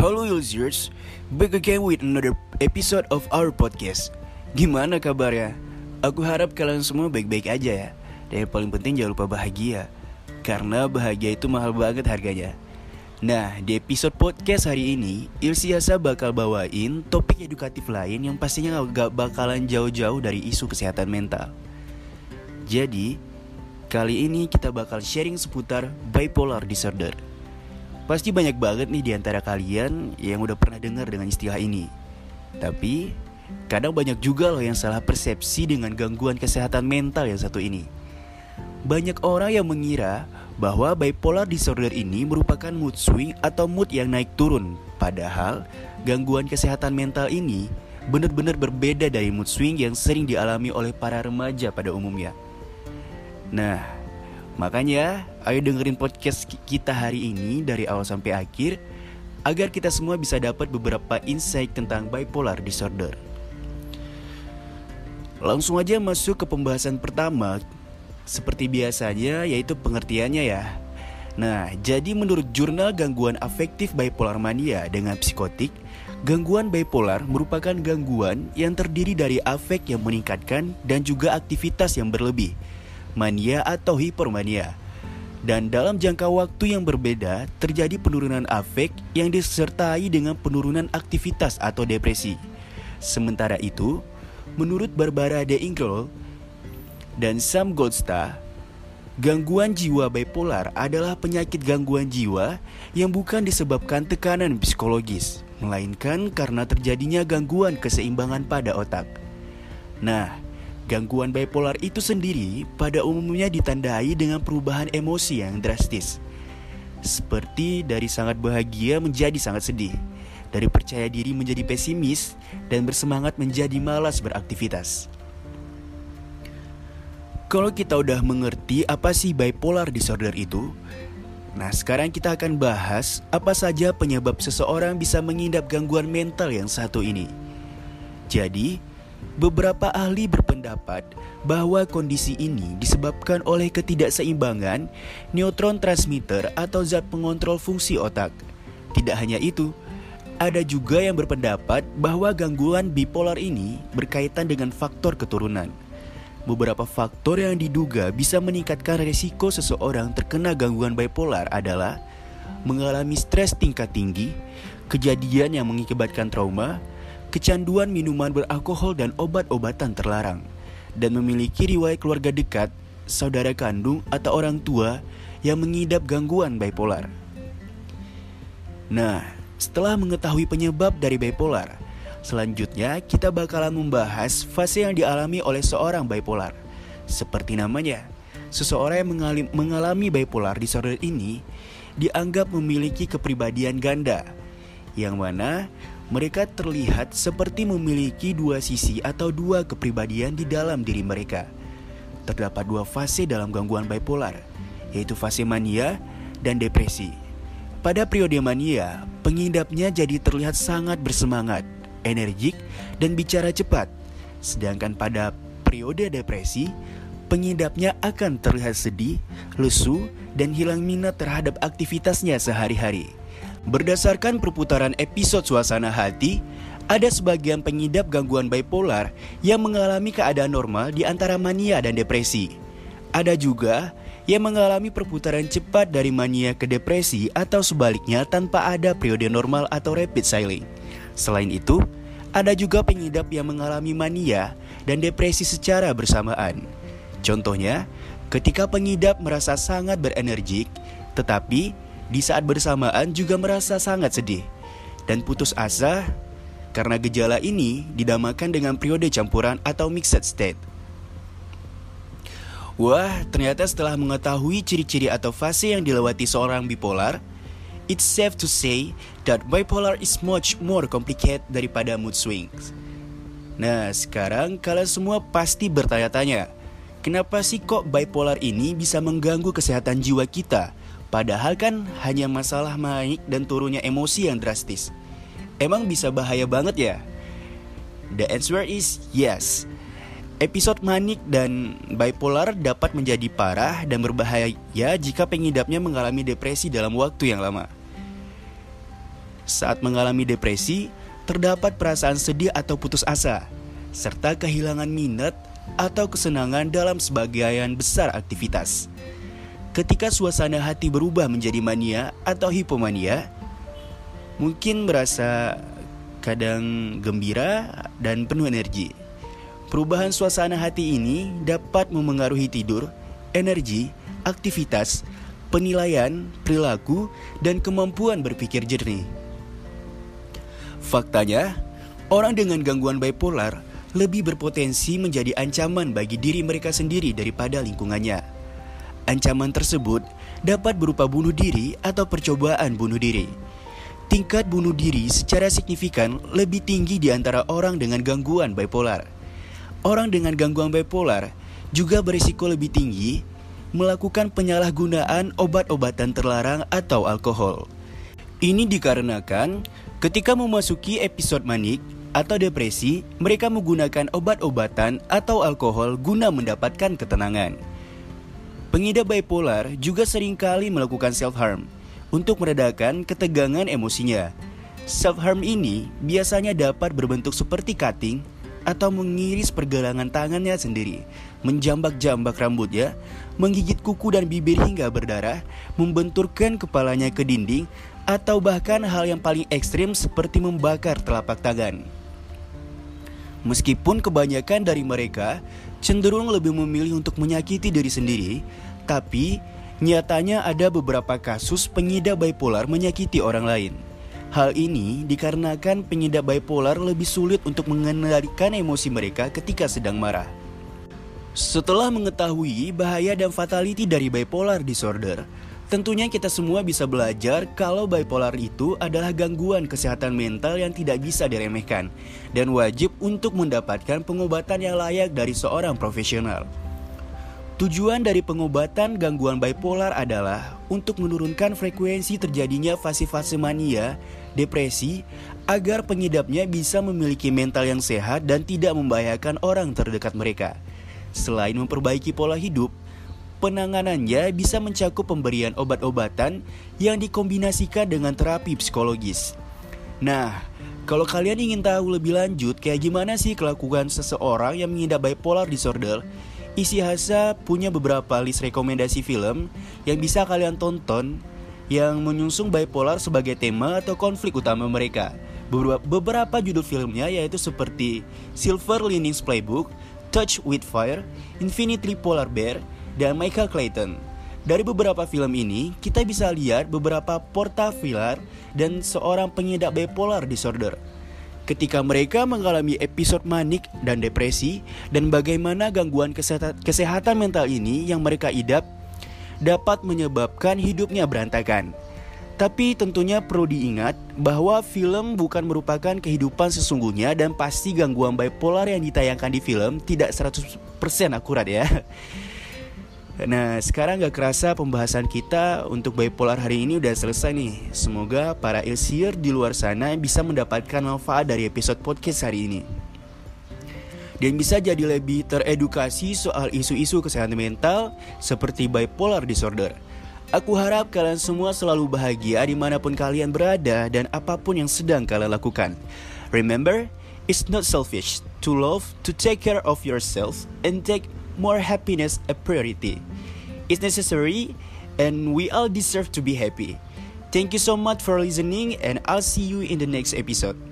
Hello users, back again with another episode of our podcast. Gimana kabarnya? Aku harap kalian semua baik-baik aja ya. Dan yang paling penting jangan lupa bahagia. Karena bahagia itu mahal banget harganya. Nah, di episode podcast hari ini, Ilsiasa bakal bawain topik edukatif lain yang pastinya gak bakalan jauh-jauh dari isu kesehatan mental. Jadi, kali ini kita bakal sharing seputar bipolar disorder. Pasti banyak banget nih di antara kalian yang udah pernah dengar dengan istilah ini. Tapi, kadang banyak juga loh yang salah persepsi dengan gangguan kesehatan mental yang satu ini. Banyak orang yang mengira bahwa bipolar disorder ini merupakan mood swing atau mood yang naik turun. Padahal, gangguan kesehatan mental ini benar-benar berbeda dari mood swing yang sering dialami oleh para remaja pada umumnya. Nah, Makanya, ayo dengerin podcast kita hari ini dari awal sampai akhir agar kita semua bisa dapat beberapa insight tentang bipolar disorder. Langsung aja masuk ke pembahasan pertama seperti biasanya yaitu pengertiannya ya. Nah, jadi menurut jurnal gangguan afektif bipolar mania dengan psikotik, gangguan bipolar merupakan gangguan yang terdiri dari afek yang meningkatkan dan juga aktivitas yang berlebih mania atau hipermania. Dan dalam jangka waktu yang berbeda, terjadi penurunan afek yang disertai dengan penurunan aktivitas atau depresi. Sementara itu, menurut Barbara De Ingrol dan Sam Goldstar, gangguan jiwa bipolar adalah penyakit gangguan jiwa yang bukan disebabkan tekanan psikologis, melainkan karena terjadinya gangguan keseimbangan pada otak. Nah, Gangguan bipolar itu sendiri pada umumnya ditandai dengan perubahan emosi yang drastis. Seperti dari sangat bahagia menjadi sangat sedih, dari percaya diri menjadi pesimis, dan bersemangat menjadi malas beraktivitas. Kalau kita udah mengerti apa sih bipolar disorder itu, nah sekarang kita akan bahas apa saja penyebab seseorang bisa mengidap gangguan mental yang satu ini. Jadi, Beberapa ahli berpendapat bahwa kondisi ini disebabkan oleh ketidakseimbangan neutron transmitter atau zat pengontrol fungsi otak. Tidak hanya itu, ada juga yang berpendapat bahwa gangguan bipolar ini berkaitan dengan faktor keturunan. Beberapa faktor yang diduga bisa meningkatkan resiko seseorang terkena gangguan bipolar adalah mengalami stres tingkat tinggi, kejadian yang mengakibatkan trauma, kecanduan minuman beralkohol dan obat-obatan terlarang, dan memiliki riwayat keluarga dekat, saudara kandung, atau orang tua yang mengidap gangguan bipolar. Nah, setelah mengetahui penyebab dari bipolar, selanjutnya kita bakalan membahas fase yang dialami oleh seorang bipolar. Seperti namanya, seseorang yang mengalami, bipolar disorder ini dianggap memiliki kepribadian ganda, yang mana mereka terlihat seperti memiliki dua sisi atau dua kepribadian di dalam diri mereka. Terdapat dua fase dalam gangguan bipolar, yaitu fase mania dan depresi. Pada periode mania, pengidapnya jadi terlihat sangat bersemangat, energik, dan bicara cepat. Sedangkan pada periode depresi, pengidapnya akan terlihat sedih, lesu, dan hilang minat terhadap aktivitasnya sehari-hari. Berdasarkan perputaran episode suasana hati, ada sebagian pengidap gangguan bipolar yang mengalami keadaan normal di antara mania dan depresi. Ada juga yang mengalami perputaran cepat dari mania ke depresi atau sebaliknya tanpa ada periode normal atau rapid cycling. Selain itu, ada juga pengidap yang mengalami mania dan depresi secara bersamaan. Contohnya, ketika pengidap merasa sangat berenergik, tetapi di saat bersamaan juga merasa sangat sedih dan putus asa karena gejala ini didamakan dengan periode campuran atau mixed state. Wah, ternyata setelah mengetahui ciri-ciri atau fase yang dilewati seorang bipolar, it's safe to say that bipolar is much more complicated daripada mood swings. Nah, sekarang kalian semua pasti bertanya-tanya, kenapa sih kok bipolar ini bisa mengganggu kesehatan jiwa kita Padahal kan hanya masalah naik dan turunnya emosi yang drastis. Emang bisa bahaya banget ya? The answer is yes. Episode manik dan bipolar dapat menjadi parah dan berbahaya jika pengidapnya mengalami depresi dalam waktu yang lama. Saat mengalami depresi, terdapat perasaan sedih atau putus asa, serta kehilangan minat atau kesenangan dalam sebagian besar aktivitas. Ketika suasana hati berubah menjadi mania atau hipomania, mungkin merasa kadang gembira dan penuh energi. Perubahan suasana hati ini dapat memengaruhi tidur, energi, aktivitas, penilaian, perilaku, dan kemampuan berpikir jernih. Faktanya, orang dengan gangguan bipolar lebih berpotensi menjadi ancaman bagi diri mereka sendiri daripada lingkungannya. Ancaman tersebut dapat berupa bunuh diri atau percobaan bunuh diri. Tingkat bunuh diri secara signifikan lebih tinggi di antara orang dengan gangguan bipolar. Orang dengan gangguan bipolar juga berisiko lebih tinggi melakukan penyalahgunaan obat-obatan terlarang atau alkohol. Ini dikarenakan ketika memasuki episode manik atau depresi, mereka menggunakan obat-obatan atau alkohol guna mendapatkan ketenangan. Pengidap bipolar juga sering kali melakukan self-harm untuk meredakan ketegangan emosinya. Self-harm ini biasanya dapat berbentuk seperti cutting atau mengiris pergelangan tangannya sendiri, menjambak-jambak rambutnya, menggigit kuku dan bibir hingga berdarah, membenturkan kepalanya ke dinding, atau bahkan hal yang paling ekstrim seperti membakar telapak tangan. Meskipun kebanyakan dari mereka cenderung lebih memilih untuk menyakiti diri sendiri, tapi nyatanya ada beberapa kasus pengidap bipolar menyakiti orang lain. Hal ini dikarenakan pengidap bipolar lebih sulit untuk mengendalikan emosi mereka ketika sedang marah. Setelah mengetahui bahaya dan fatality dari bipolar disorder, Tentunya kita semua bisa belajar kalau bipolar itu adalah gangguan kesehatan mental yang tidak bisa diremehkan dan wajib untuk mendapatkan pengobatan yang layak dari seorang profesional. Tujuan dari pengobatan gangguan bipolar adalah untuk menurunkan frekuensi terjadinya fase-fase mania, depresi, agar pengidapnya bisa memiliki mental yang sehat dan tidak membahayakan orang terdekat mereka. Selain memperbaiki pola hidup, penanganannya bisa mencakup pemberian obat-obatan yang dikombinasikan dengan terapi psikologis. Nah, kalau kalian ingin tahu lebih lanjut kayak gimana sih kelakuan seseorang yang mengidap bipolar disorder, Isi Hasa punya beberapa list rekomendasi film yang bisa kalian tonton yang menyusung bipolar sebagai tema atau konflik utama mereka. Beberapa judul filmnya yaitu seperti Silver Linings Playbook, Touch with Fire, Infinitely Polar Bear, dan Michael Clayton. Dari beberapa film ini, kita bisa lihat beberapa portafilar dan seorang pengidap bipolar disorder. Ketika mereka mengalami episode manik dan depresi, dan bagaimana gangguan kesehatan, mental ini yang mereka idap dapat menyebabkan hidupnya berantakan. Tapi tentunya perlu diingat bahwa film bukan merupakan kehidupan sesungguhnya dan pasti gangguan bipolar yang ditayangkan di film tidak 100% akurat ya. Nah sekarang gak kerasa pembahasan kita untuk bipolar hari ini udah selesai nih. Semoga para ilsier di luar sana bisa mendapatkan manfaat dari episode podcast hari ini. Dan bisa jadi lebih teredukasi soal isu-isu kesehatan mental seperti bipolar disorder. Aku harap kalian semua selalu bahagia di mana pun kalian berada dan apa pun yang sedang kalian lakukan. Remember, it's not selfish to love, to take care of yourself, and take more happiness a priority. It's necessary and we all deserve to be happy. Thank you so much for listening and I'll see you in the next episode.